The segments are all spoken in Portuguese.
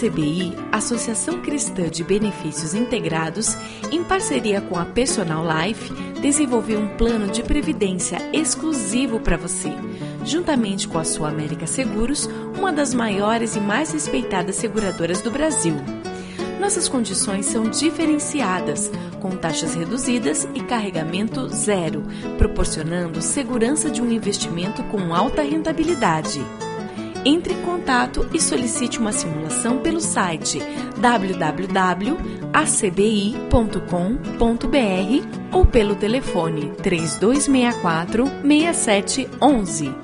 ACBI, Associação Cristã de Benefícios Integrados, em parceria com a Personal Life, desenvolveu um plano de previdência exclusivo para você, juntamente com a Sua América Seguros, uma das maiores e mais respeitadas seguradoras do Brasil. Nossas condições são diferenciadas, com taxas reduzidas e carregamento zero, proporcionando segurança de um investimento com alta rentabilidade. Entre em contato e solicite uma simulação pelo site www.acbi.com.br ou pelo telefone 3264 6711.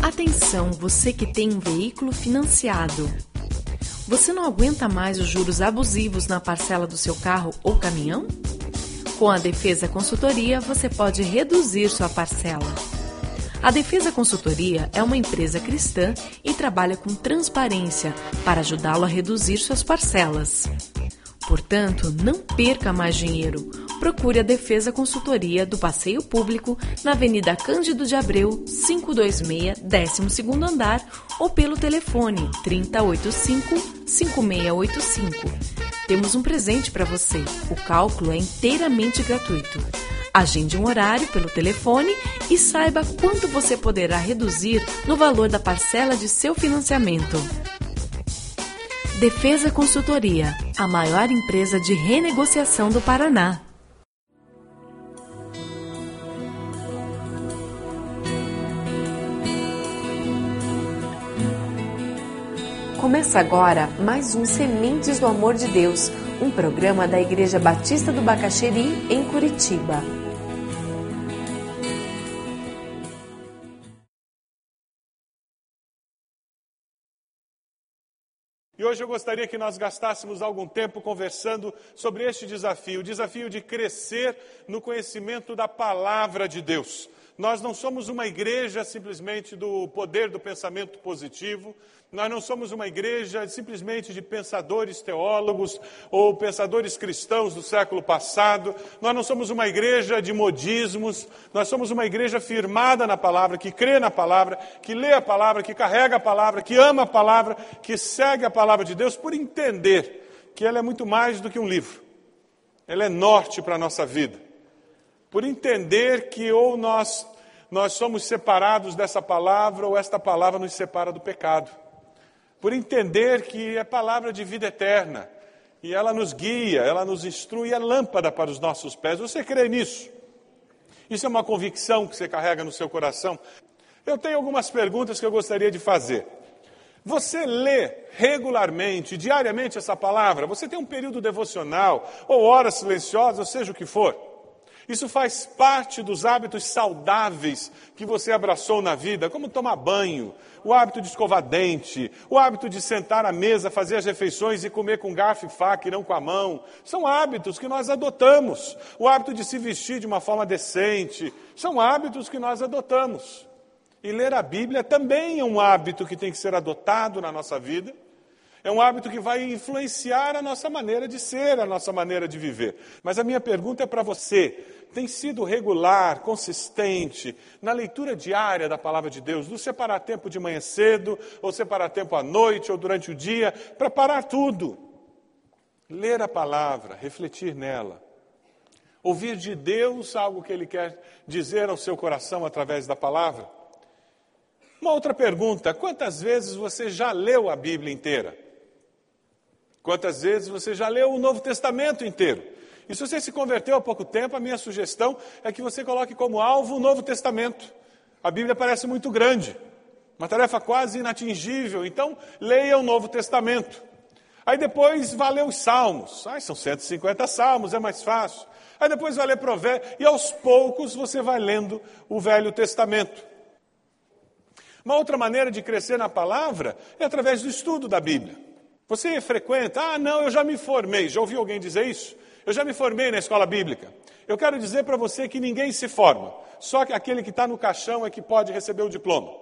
Atenção, você que tem um veículo financiado. Você não aguenta mais os juros abusivos na parcela do seu carro ou caminhão? Com a Defesa Consultoria, você pode reduzir sua parcela. A Defesa Consultoria é uma empresa cristã e trabalha com transparência para ajudá-lo a reduzir suas parcelas. Portanto, não perca mais dinheiro. Procure a Defesa Consultoria do Passeio Público na Avenida Cândido de Abreu, 526, 12º andar ou pelo telefone 3085-5685. Temos um presente para você. O cálculo é inteiramente gratuito. Agende um horário pelo telefone e saiba quanto você poderá reduzir no valor da parcela de seu financiamento. Defesa Consultoria, a maior empresa de renegociação do Paraná. Começa agora mais um Sementes do Amor de Deus, um programa da Igreja Batista do Bacaxeri, em Curitiba. Hoje eu gostaria que nós gastássemos algum tempo conversando sobre este desafio, o desafio de crescer no conhecimento da palavra de Deus. Nós não somos uma igreja simplesmente do poder do pensamento positivo, nós não somos uma igreja simplesmente de pensadores teólogos ou pensadores cristãos do século passado. Nós não somos uma igreja de modismos. Nós somos uma igreja firmada na palavra, que crê na palavra, que lê a palavra, que carrega a palavra, que ama a palavra, que segue a palavra de Deus por entender que ela é muito mais do que um livro. Ela é norte para a nossa vida. Por entender que ou nós nós somos separados dessa palavra ou esta palavra nos separa do pecado por entender que é palavra de vida eterna e ela nos guia, ela nos instrui, é lâmpada para os nossos pés. Você crê nisso? Isso é uma convicção que você carrega no seu coração? Eu tenho algumas perguntas que eu gostaria de fazer. Você lê regularmente, diariamente essa palavra? Você tem um período devocional, ou horas silenciosas, ou seja o que for? Isso faz parte dos hábitos saudáveis que você abraçou na vida, como tomar banho, o hábito de escovar dente, o hábito de sentar à mesa, fazer as refeições e comer com garfo e faca e não com a mão. São hábitos que nós adotamos. O hábito de se vestir de uma forma decente. São hábitos que nós adotamos. E ler a Bíblia também é um hábito que tem que ser adotado na nossa vida. É um hábito que vai influenciar a nossa maneira de ser, a nossa maneira de viver. Mas a minha pergunta é para você: tem sido regular, consistente na leitura diária da palavra de Deus, do separar tempo de manhã cedo, ou separar tempo à noite, ou durante o dia, para parar tudo. Ler a palavra, refletir nela. Ouvir de Deus algo que Ele quer dizer ao seu coração através da palavra. Uma outra pergunta: quantas vezes você já leu a Bíblia inteira? Quantas vezes você já leu o Novo Testamento inteiro? E se você se converteu há pouco tempo, a minha sugestão é que você coloque como alvo o Novo Testamento. A Bíblia parece muito grande, uma tarefa quase inatingível, então leia o Novo Testamento. Aí depois vá ler os Salmos. Ai, são 150 Salmos, é mais fácil. Aí depois vai ler Provérbios, e aos poucos você vai lendo o Velho Testamento. Uma outra maneira de crescer na palavra é através do estudo da Bíblia. Você frequenta? Ah, não, eu já me formei. Já ouviu alguém dizer isso? Eu já me formei na escola bíblica. Eu quero dizer para você que ninguém se forma, só que aquele que está no caixão é que pode receber o diploma.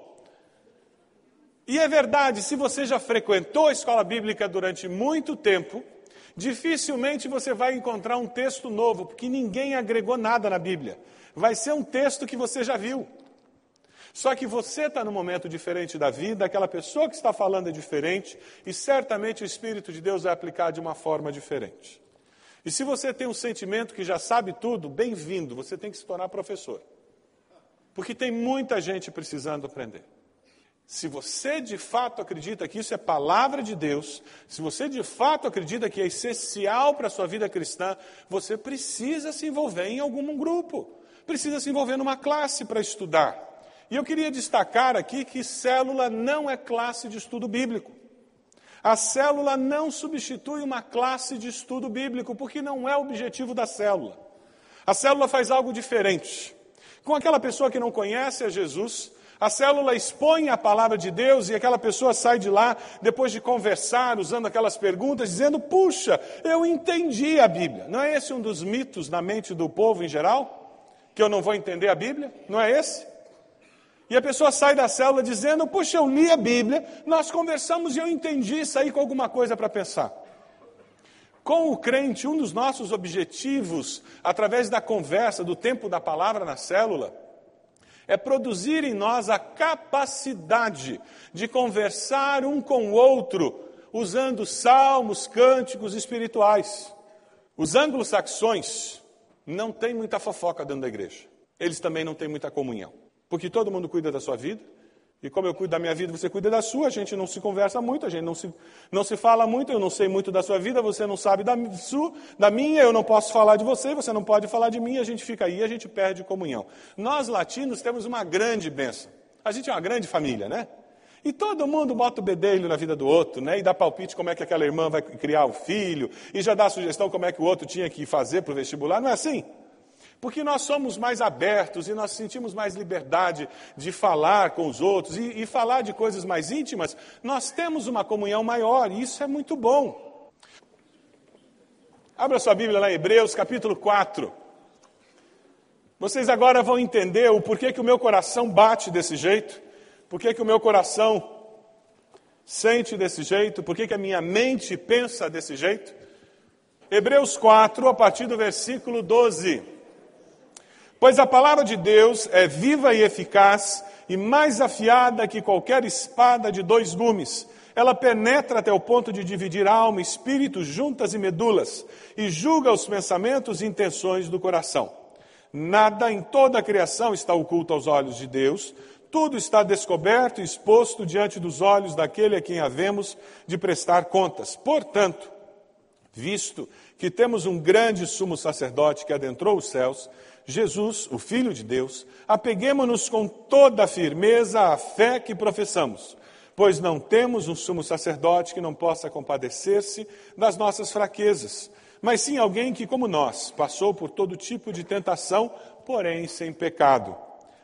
E é verdade, se você já frequentou a escola bíblica durante muito tempo, dificilmente você vai encontrar um texto novo, porque ninguém agregou nada na Bíblia. Vai ser um texto que você já viu. Só que você está num momento diferente da vida, aquela pessoa que está falando é diferente, e certamente o Espírito de Deus vai aplicar de uma forma diferente. E se você tem um sentimento que já sabe tudo, bem-vindo, você tem que se tornar professor. Porque tem muita gente precisando aprender. Se você de fato acredita que isso é palavra de Deus, se você de fato acredita que é essencial para a sua vida cristã, você precisa se envolver em algum grupo, precisa se envolver numa classe para estudar. E eu queria destacar aqui que célula não é classe de estudo bíblico. A célula não substitui uma classe de estudo bíblico, porque não é o objetivo da célula. A célula faz algo diferente. Com aquela pessoa que não conhece a Jesus, a célula expõe a palavra de Deus e aquela pessoa sai de lá, depois de conversar, usando aquelas perguntas, dizendo: Puxa, eu entendi a Bíblia. Não é esse um dos mitos na mente do povo em geral? Que eu não vou entender a Bíblia? Não é esse? E a pessoa sai da célula dizendo: Puxa, eu li a Bíblia, nós conversamos e eu entendi, saí com alguma coisa para pensar. Com o crente, um dos nossos objetivos, através da conversa, do tempo da palavra na célula, é produzir em nós a capacidade de conversar um com o outro, usando salmos, cânticos espirituais. Os anglo-saxões não têm muita fofoca dentro da igreja. Eles também não têm muita comunhão. Porque todo mundo cuida da sua vida. E como eu cuido da minha vida, você cuida da sua. A gente não se conversa muito, a gente não se, não se fala muito. Eu não sei muito da sua vida, você não sabe da, sua, da minha. Eu não posso falar de você, você não pode falar de mim. A gente fica aí, a gente perde comunhão. Nós latinos temos uma grande bênção. A gente é uma grande família, né? E todo mundo bota o bedelho na vida do outro, né? E dá palpite como é que aquela irmã vai criar o filho, e já dá sugestão como é que o outro tinha que fazer para o vestibular, não é assim? Porque nós somos mais abertos e nós sentimos mais liberdade de falar com os outros e, e falar de coisas mais íntimas, nós temos uma comunhão maior e isso é muito bom. Abra sua Bíblia lá em Hebreus, capítulo 4. Vocês agora vão entender o porquê que o meu coração bate desse jeito, porquê que o meu coração sente desse jeito, porquê que a minha mente pensa desse jeito. Hebreus 4, a partir do versículo 12. Pois a palavra de Deus é viva e eficaz e mais afiada que qualquer espada de dois gumes. Ela penetra até o ponto de dividir alma, espírito, juntas e medulas, e julga os pensamentos e intenções do coração. Nada em toda a criação está oculto aos olhos de Deus, tudo está descoberto e exposto diante dos olhos daquele a quem havemos de prestar contas. Portanto, visto que temos um grande sumo sacerdote que adentrou os céus, Jesus, o Filho de Deus, apeguemos-nos com toda a firmeza à fé que professamos, pois não temos um sumo sacerdote que não possa compadecer-se das nossas fraquezas, mas sim alguém que, como nós, passou por todo tipo de tentação, porém sem pecado.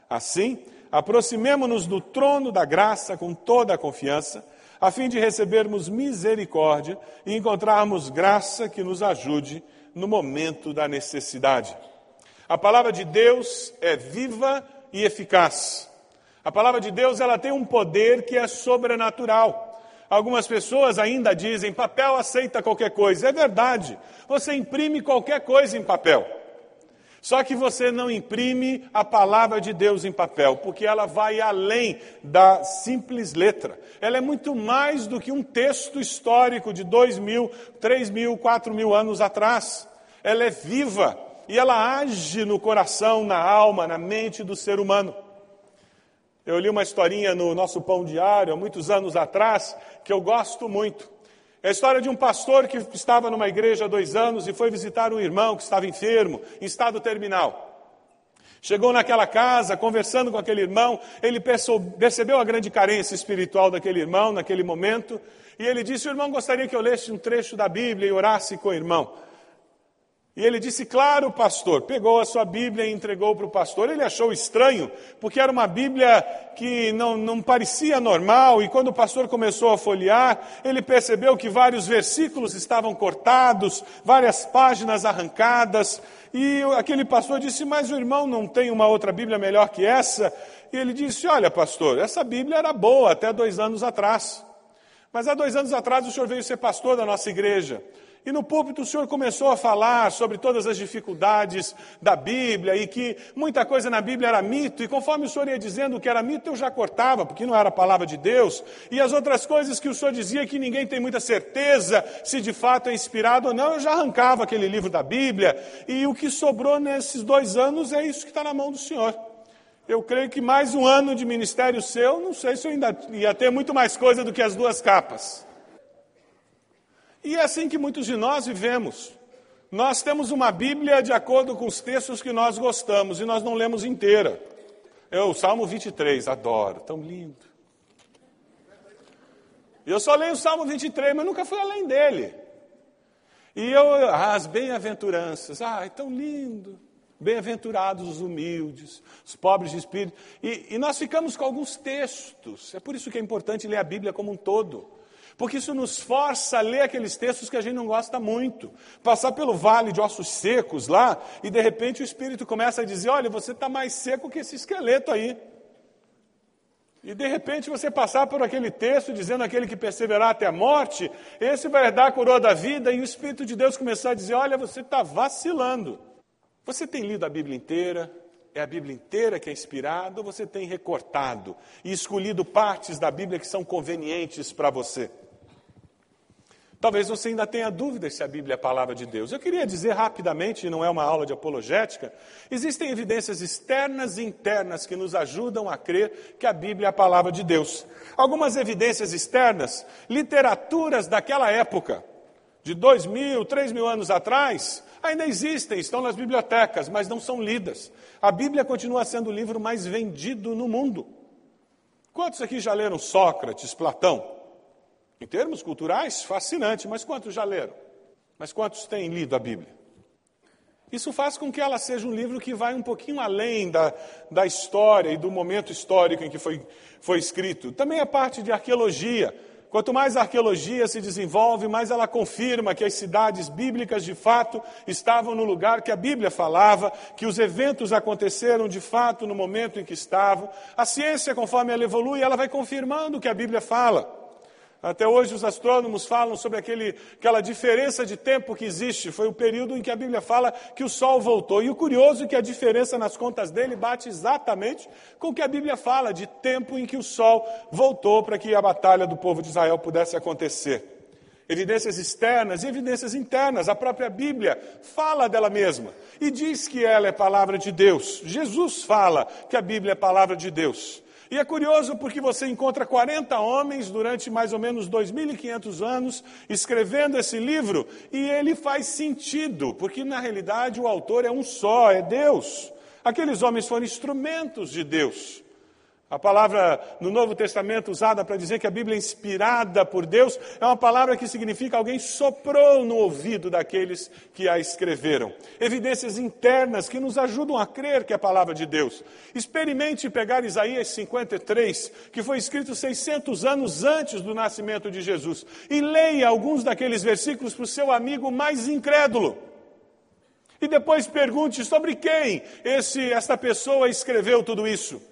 Assim, aproximemo-nos do trono da graça com toda a confiança, a fim de recebermos misericórdia e encontrarmos graça que nos ajude no momento da necessidade. A palavra de Deus é viva e eficaz. A palavra de Deus ela tem um poder que é sobrenatural. Algumas pessoas ainda dizem: papel aceita qualquer coisa. É verdade. Você imprime qualquer coisa em papel. Só que você não imprime a palavra de Deus em papel, porque ela vai além da simples letra. Ela é muito mais do que um texto histórico de dois mil, três mil, quatro mil anos atrás. Ela é viva, e ela age no coração, na alma, na mente do ser humano. Eu li uma historinha no nosso Pão Diário, há muitos anos atrás, que eu gosto muito. É a história de um pastor que estava numa igreja há dois anos e foi visitar um irmão que estava enfermo, em estado terminal. Chegou naquela casa, conversando com aquele irmão, ele percebeu a grande carência espiritual daquele irmão naquele momento, e ele disse: O irmão gostaria que eu lesse um trecho da Bíblia e orasse com o irmão. E ele disse, claro, pastor. Pegou a sua Bíblia e entregou para o pastor. Ele achou estranho, porque era uma Bíblia que não, não parecia normal. E quando o pastor começou a folhear, ele percebeu que vários versículos estavam cortados, várias páginas arrancadas. E aquele pastor disse, mas o irmão não tem uma outra Bíblia melhor que essa? E ele disse, olha, pastor, essa Bíblia era boa até dois anos atrás. Mas há dois anos atrás o senhor veio ser pastor da nossa igreja. E no púlpito o senhor começou a falar sobre todas as dificuldades da Bíblia e que muita coisa na Bíblia era mito, e conforme o senhor ia dizendo que era mito, eu já cortava, porque não era a palavra de Deus, e as outras coisas que o senhor dizia que ninguém tem muita certeza se de fato é inspirado ou não, eu já arrancava aquele livro da Bíblia, e o que sobrou nesses dois anos é isso que está na mão do senhor. Eu creio que mais um ano de ministério seu, não sei se eu ainda ia ter muito mais coisa do que as duas capas. E é assim que muitos de nós vivemos. Nós temos uma Bíblia de acordo com os textos que nós gostamos e nós não lemos inteira. Eu, Salmo 23, adoro, tão lindo. Eu só leio o Salmo 23, mas nunca fui além dele. E eu, ah, as bem-aventuranças, ah, tão lindo. Bem-aventurados os humildes, os pobres de espírito. E, e nós ficamos com alguns textos. É por isso que é importante ler a Bíblia como um todo porque isso nos força a ler aqueles textos que a gente não gosta muito. Passar pelo vale de ossos secos lá, e de repente o Espírito começa a dizer: Olha, você está mais seco que esse esqueleto aí. E de repente você passar por aquele texto dizendo aquele que perseverar até a morte, esse vai herdar a coroa da vida, e o Espírito de Deus começar a dizer: Olha, você está vacilando. Você tem lido a Bíblia inteira? É a Bíblia inteira que é inspirada ou você tem recortado e escolhido partes da Bíblia que são convenientes para você? Talvez você ainda tenha dúvidas se a Bíblia é a palavra de Deus. Eu queria dizer rapidamente, não é uma aula de apologética, existem evidências externas e internas que nos ajudam a crer que a Bíblia é a palavra de Deus. Algumas evidências externas, literaturas daquela época, de dois mil, três mil anos atrás, ainda existem, estão nas bibliotecas, mas não são lidas. A Bíblia continua sendo o livro mais vendido no mundo. Quantos aqui já leram Sócrates, Platão? Em termos culturais, fascinante, mas quantos já leram? Mas quantos têm lido a Bíblia? Isso faz com que ela seja um livro que vai um pouquinho além da, da história e do momento histórico em que foi, foi escrito. Também a parte de arqueologia. Quanto mais a arqueologia se desenvolve, mais ela confirma que as cidades bíblicas de fato estavam no lugar que a Bíblia falava, que os eventos aconteceram de fato no momento em que estavam. A ciência, conforme ela evolui, ela vai confirmando o que a Bíblia fala. Até hoje os astrônomos falam sobre aquele, aquela diferença de tempo que existe. Foi o período em que a Bíblia fala que o Sol voltou. E o curioso é que a diferença nas contas dele bate exatamente com o que a Bíblia fala de tempo em que o Sol voltou para que a batalha do povo de Israel pudesse acontecer. Evidências externas e evidências internas. A própria Bíblia fala dela mesma e diz que ela é palavra de Deus. Jesus fala que a Bíblia é palavra de Deus. E é curioso porque você encontra 40 homens durante mais ou menos 2.500 anos escrevendo esse livro e ele faz sentido, porque na realidade o autor é um só, é Deus. Aqueles homens foram instrumentos de Deus. A palavra no Novo Testamento usada para dizer que a Bíblia é inspirada por Deus é uma palavra que significa alguém soprou no ouvido daqueles que a escreveram. Evidências internas que nos ajudam a crer que é a palavra de Deus. Experimente pegar Isaías 53, que foi escrito 600 anos antes do nascimento de Jesus, e leia alguns daqueles versículos para o seu amigo mais incrédulo. E depois pergunte sobre quem esse, esta pessoa escreveu tudo isso.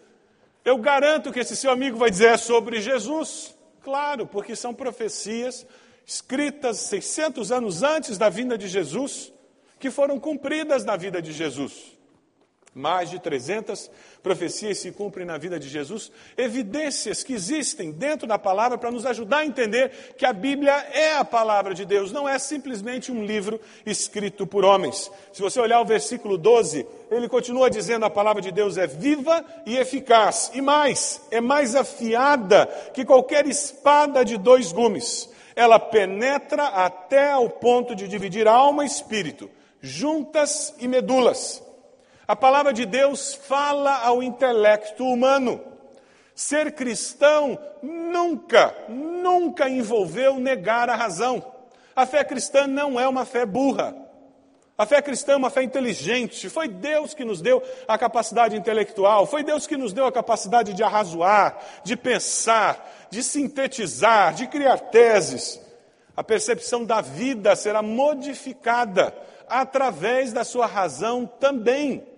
Eu garanto que esse seu amigo vai dizer é sobre Jesus. Claro, porque são profecias escritas 600 anos antes da vinda de Jesus, que foram cumpridas na vida de Jesus. Mais de 300 profecias se cumprem na vida de Jesus, evidências que existem dentro da palavra para nos ajudar a entender que a Bíblia é a palavra de Deus, não é simplesmente um livro escrito por homens. Se você olhar o versículo 12, ele continua dizendo: a palavra de Deus é viva e eficaz, e mais, é mais afiada que qualquer espada de dois gumes. Ela penetra até ao ponto de dividir alma e espírito, juntas e medulas a palavra de Deus fala ao intelecto humano. Ser cristão nunca, nunca envolveu negar a razão. A fé cristã não é uma fé burra. A fé cristã é uma fé inteligente. Foi Deus que nos deu a capacidade intelectual, foi Deus que nos deu a capacidade de arrazoar, de pensar, de sintetizar, de criar teses. A percepção da vida será modificada através da sua razão também.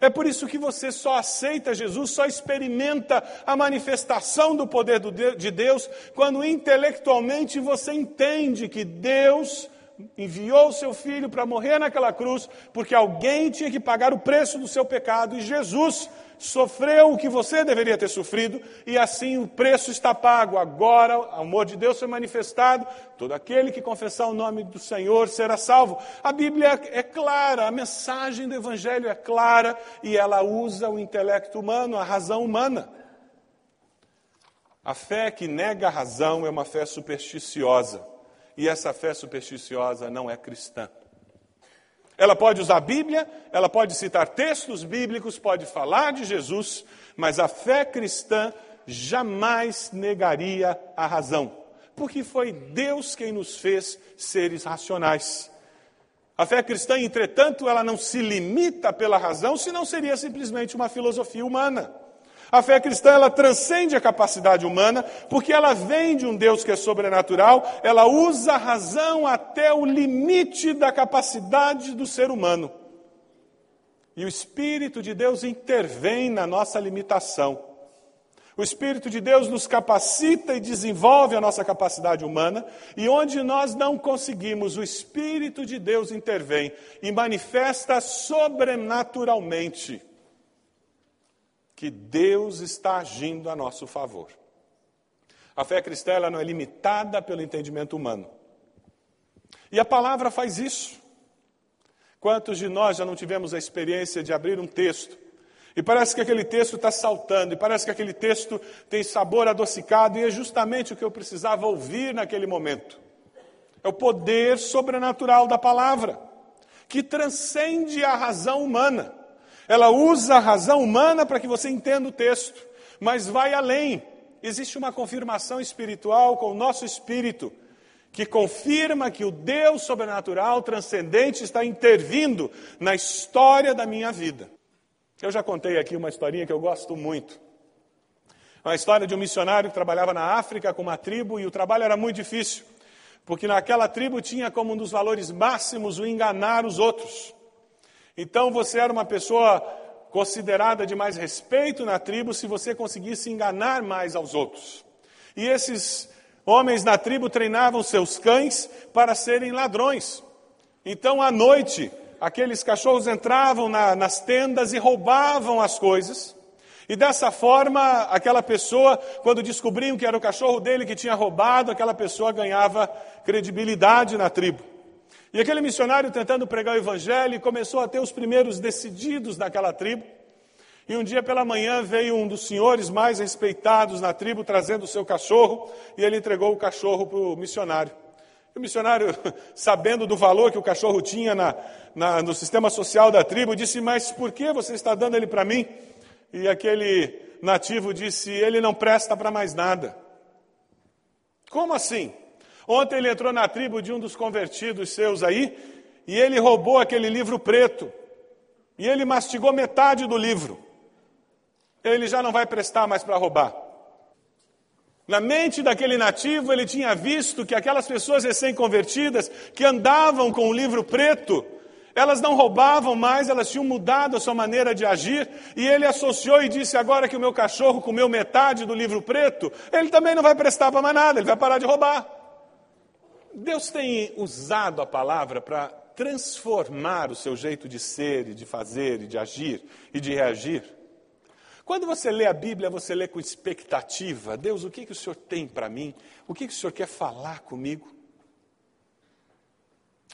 É por isso que você só aceita Jesus, só experimenta a manifestação do poder de Deus quando intelectualmente você entende que Deus enviou o seu filho para morrer naquela cruz, porque alguém tinha que pagar o preço do seu pecado, e Jesus sofreu o que você deveria ter sofrido, e assim o preço está pago. Agora o amor de Deus foi manifestado, todo aquele que confessar o nome do Senhor será salvo. A Bíblia é clara, a mensagem do Evangelho é clara, e ela usa o intelecto humano, a razão humana. A fé que nega a razão é uma fé supersticiosa. E essa fé supersticiosa não é cristã. Ela pode usar a Bíblia, ela pode citar textos bíblicos, pode falar de Jesus, mas a fé cristã jamais negaria a razão, porque foi Deus quem nos fez seres racionais. A fé cristã, entretanto, ela não se limita pela razão, senão seria simplesmente uma filosofia humana. A fé cristã ela transcende a capacidade humana, porque ela vem de um Deus que é sobrenatural, ela usa a razão até o limite da capacidade do ser humano. E o Espírito de Deus intervém na nossa limitação. O Espírito de Deus nos capacita e desenvolve a nossa capacidade humana, e onde nós não conseguimos, o Espírito de Deus intervém e manifesta sobrenaturalmente que Deus está agindo a nosso favor. A fé cristã não é limitada pelo entendimento humano. E a palavra faz isso. Quantos de nós já não tivemos a experiência de abrir um texto e parece que aquele texto está saltando, e parece que aquele texto tem sabor adocicado, e é justamente o que eu precisava ouvir naquele momento. É o poder sobrenatural da palavra, que transcende a razão humana. Ela usa a razão humana para que você entenda o texto, mas vai além. Existe uma confirmação espiritual com o nosso espírito, que confirma que o Deus sobrenatural, transcendente, está intervindo na história da minha vida. Eu já contei aqui uma historinha que eu gosto muito. Uma história de um missionário que trabalhava na África com uma tribo e o trabalho era muito difícil, porque naquela tribo tinha como um dos valores máximos o enganar os outros. Então você era uma pessoa considerada de mais respeito na tribo se você conseguisse enganar mais aos outros. E esses homens na tribo treinavam seus cães para serem ladrões. Então, à noite, aqueles cachorros entravam na, nas tendas e roubavam as coisas. E dessa forma, aquela pessoa, quando descobriam que era o cachorro dele que tinha roubado, aquela pessoa ganhava credibilidade na tribo. E aquele missionário tentando pregar o evangelho começou a ter os primeiros decididos daquela tribo. E um dia pela manhã veio um dos senhores mais respeitados na tribo trazendo o seu cachorro e ele entregou o cachorro para o missionário. O missionário, sabendo do valor que o cachorro tinha na, na, no sistema social da tribo, disse: Mas por que você está dando ele para mim? E aquele nativo disse: Ele não presta para mais nada. Como assim? Ontem ele entrou na tribo de um dos convertidos seus aí, e ele roubou aquele livro preto. E ele mastigou metade do livro. Ele já não vai prestar mais para roubar. Na mente daquele nativo, ele tinha visto que aquelas pessoas recém-convertidas que andavam com o livro preto, elas não roubavam mais, elas tinham mudado a sua maneira de agir, e ele associou e disse: agora que o meu cachorro comeu metade do livro preto, ele também não vai prestar para mais nada, ele vai parar de roubar. Deus tem usado a palavra para transformar o seu jeito de ser e de fazer e de agir e de reagir. Quando você lê a Bíblia, você lê com expectativa: Deus, o que, que o Senhor tem para mim? O que, que o Senhor quer falar comigo?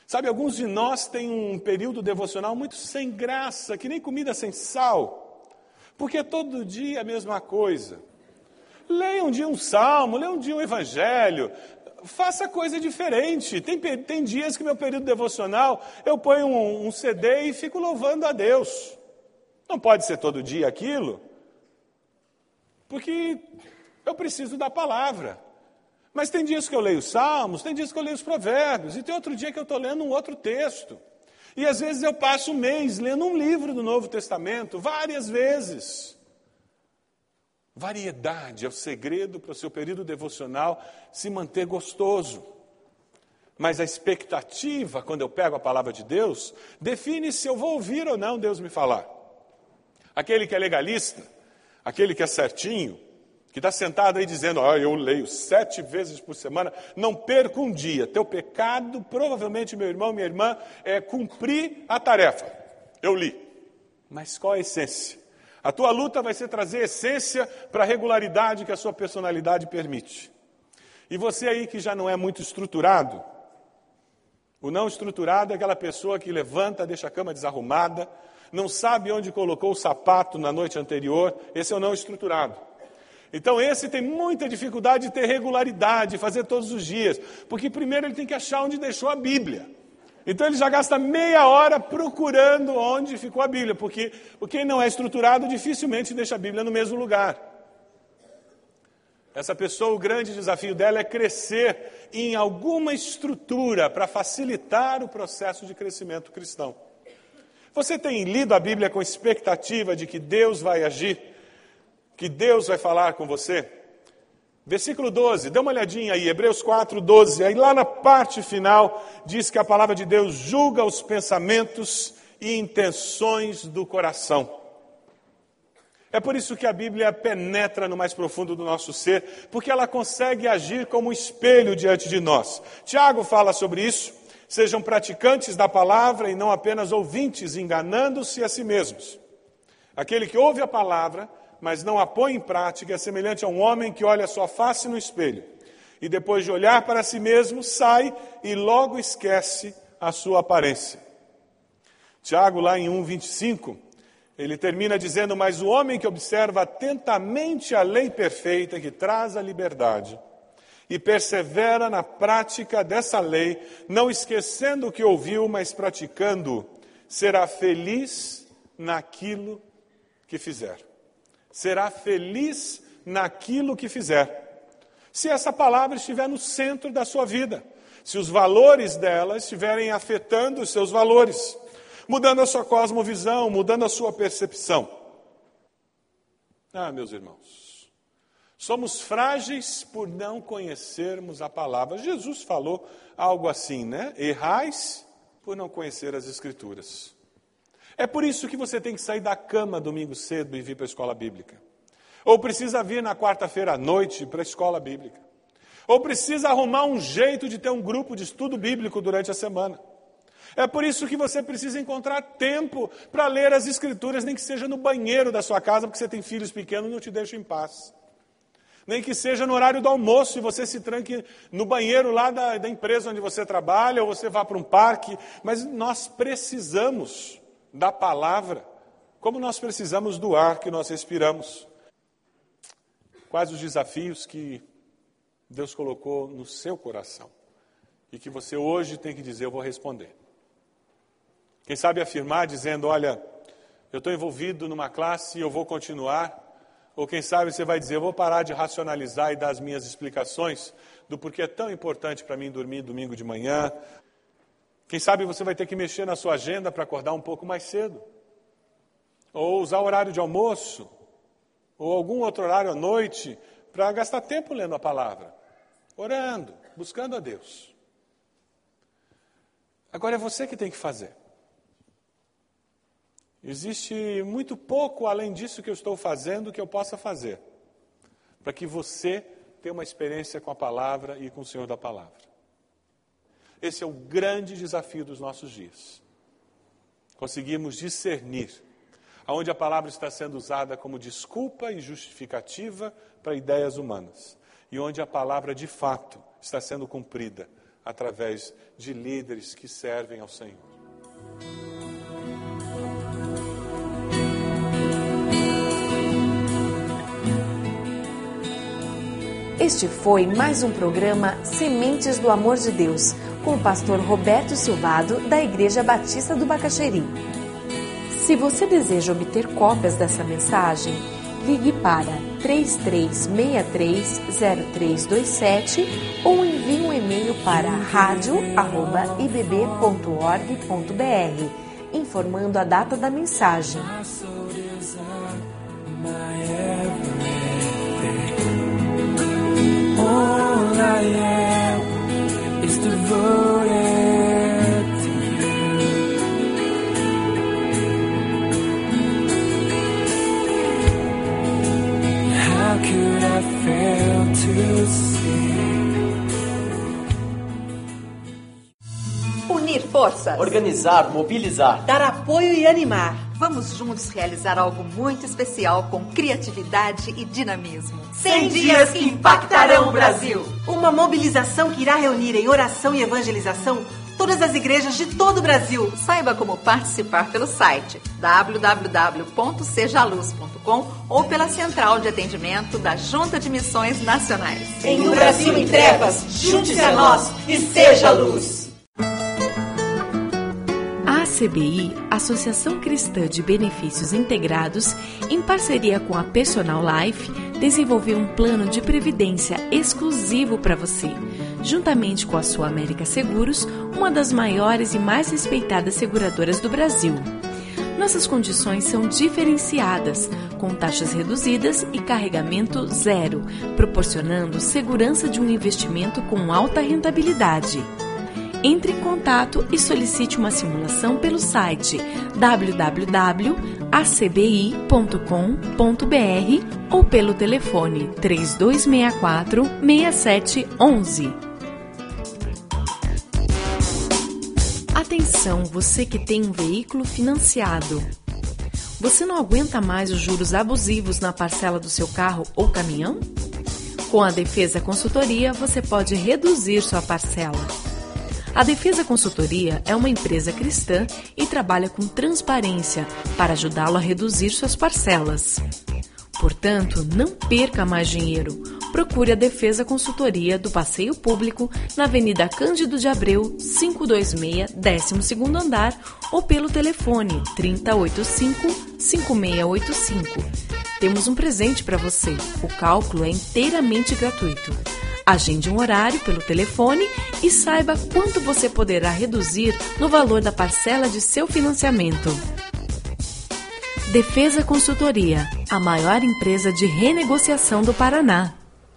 Sabe, alguns de nós têm um período devocional muito sem graça, que nem comida sem sal, porque todo dia é a mesma coisa. Leia um dia um salmo, leia um dia um evangelho, faça coisa diferente. Tem, tem dias que meu período devocional eu ponho um, um CD e fico louvando a Deus. Não pode ser todo dia aquilo, porque eu preciso da palavra. Mas tem dias que eu leio salmos, tem dias que eu leio os provérbios, e tem outro dia que eu estou lendo um outro texto. E às vezes eu passo um mês lendo um livro do Novo Testamento, várias vezes. Variedade é o segredo para o seu período devocional se manter gostoso. Mas a expectativa, quando eu pego a palavra de Deus, define se eu vou ouvir ou não Deus me falar. Aquele que é legalista, aquele que é certinho, que está sentado aí dizendo, ah, eu leio sete vezes por semana, não perca um dia. Teu pecado, provavelmente, meu irmão, minha irmã, é cumprir a tarefa. Eu li. Mas qual a essência? A tua luta vai ser trazer essência para a regularidade que a sua personalidade permite. E você aí que já não é muito estruturado, o não estruturado é aquela pessoa que levanta, deixa a cama desarrumada, não sabe onde colocou o sapato na noite anterior, esse é o não estruturado. Então, esse tem muita dificuldade de ter regularidade, fazer todos os dias, porque primeiro ele tem que achar onde deixou a Bíblia. Então, ele já gasta meia hora procurando onde ficou a Bíblia, porque quem não é estruturado dificilmente deixa a Bíblia no mesmo lugar. Essa pessoa, o grande desafio dela é crescer em alguma estrutura para facilitar o processo de crescimento cristão. Você tem lido a Bíblia com expectativa de que Deus vai agir? que Deus vai falar com você? Versículo 12, dê uma olhadinha aí, Hebreus 4, 12. Aí lá na parte final diz que a palavra de Deus julga os pensamentos e intenções do coração. É por isso que a Bíblia penetra no mais profundo do nosso ser, porque ela consegue agir como um espelho diante de nós. Tiago fala sobre isso. Sejam praticantes da palavra e não apenas ouvintes, enganando-se a si mesmos. Aquele que ouve a palavra mas não a põe em prática, é semelhante a um homem que olha sua face no espelho e depois de olhar para si mesmo, sai e logo esquece a sua aparência. Tiago, lá em 1,25, ele termina dizendo: Mas o homem que observa atentamente a lei perfeita que traz a liberdade e persevera na prática dessa lei, não esquecendo o que ouviu, mas praticando, será feliz naquilo que fizer será feliz naquilo que fizer. Se essa palavra estiver no centro da sua vida, se os valores dela estiverem afetando os seus valores, mudando a sua cosmovisão, mudando a sua percepção. Ah, meus irmãos, somos frágeis por não conhecermos a palavra. Jesus falou algo assim, né? Errais por não conhecer as Escrituras. É por isso que você tem que sair da cama domingo cedo e vir para a escola bíblica. Ou precisa vir na quarta-feira à noite para a escola bíblica. Ou precisa arrumar um jeito de ter um grupo de estudo bíblico durante a semana. É por isso que você precisa encontrar tempo para ler as Escrituras, nem que seja no banheiro da sua casa, porque você tem filhos pequenos e não te deixa em paz. Nem que seja no horário do almoço e você se tranque no banheiro lá da, da empresa onde você trabalha, ou você vá para um parque. Mas nós precisamos da palavra, como nós precisamos do ar que nós respiramos. Quais os desafios que Deus colocou no seu coração e que você hoje tem que dizer: Eu vou responder. Quem sabe afirmar dizendo: Olha, eu estou envolvido numa classe e eu vou continuar. Ou quem sabe você vai dizer: Eu vou parar de racionalizar e dar as minhas explicações do porquê é tão importante para mim dormir domingo de manhã, quem sabe você vai ter que mexer na sua agenda para acordar um pouco mais cedo. Ou usar o horário de almoço, ou algum outro horário à noite, para gastar tempo lendo a palavra, orando, buscando a Deus. Agora é você que tem que fazer. Existe muito pouco além disso que eu estou fazendo que eu possa fazer, para que você tenha uma experiência com a palavra e com o Senhor da palavra. Esse é o grande desafio dos nossos dias. Conseguimos discernir aonde a palavra está sendo usada como desculpa e justificativa para ideias humanas e onde a palavra de fato está sendo cumprida através de líderes que servem ao Senhor. Este foi mais um programa Sementes do Amor de Deus com o pastor Roberto Silvado, da Igreja Batista do Bacaxeri. Se você deseja obter cópias dessa mensagem, ligue para 33630327 ou envie um e-mail para radio@ibb.org.br, informando a data da mensagem. Organizar, mobilizar. Dar apoio e animar. Vamos juntos realizar algo muito especial com criatividade e dinamismo. 100 dias que impactarão o Brasil. Uma mobilização que irá reunir em oração e evangelização todas as igrejas de todo o Brasil. Saiba como participar pelo site www.sejaluz.com ou pela central de atendimento da Junta de Missões Nacionais. Em um Brasil em trevas, junte-se a nós e seja luz. A ACBI, Associação Cristã de Benefícios Integrados, em parceria com a Personal Life, desenvolveu um plano de previdência exclusivo para você, juntamente com a Sua América Seguros, uma das maiores e mais respeitadas seguradoras do Brasil. Nossas condições são diferenciadas, com taxas reduzidas e carregamento zero, proporcionando segurança de um investimento com alta rentabilidade. Entre em contato e solicite uma simulação pelo site www.acbi.com.br ou pelo telefone 3264 6711. Atenção, você que tem um veículo financiado. Você não aguenta mais os juros abusivos na parcela do seu carro ou caminhão? Com a Defesa Consultoria, você pode reduzir sua parcela. A Defesa Consultoria é uma empresa cristã e trabalha com transparência para ajudá-lo a reduzir suas parcelas. Portanto, não perca mais dinheiro. Procure a Defesa Consultoria do Passeio Público na Avenida Cândido de Abreu, 526, 12º andar ou pelo telefone 3085-5685. Temos um presente para você. O cálculo é inteiramente gratuito. Agende um horário pelo telefone e saiba quanto você poderá reduzir no valor da parcela de seu financiamento. Defesa Consultoria, a maior empresa de renegociação do Paraná.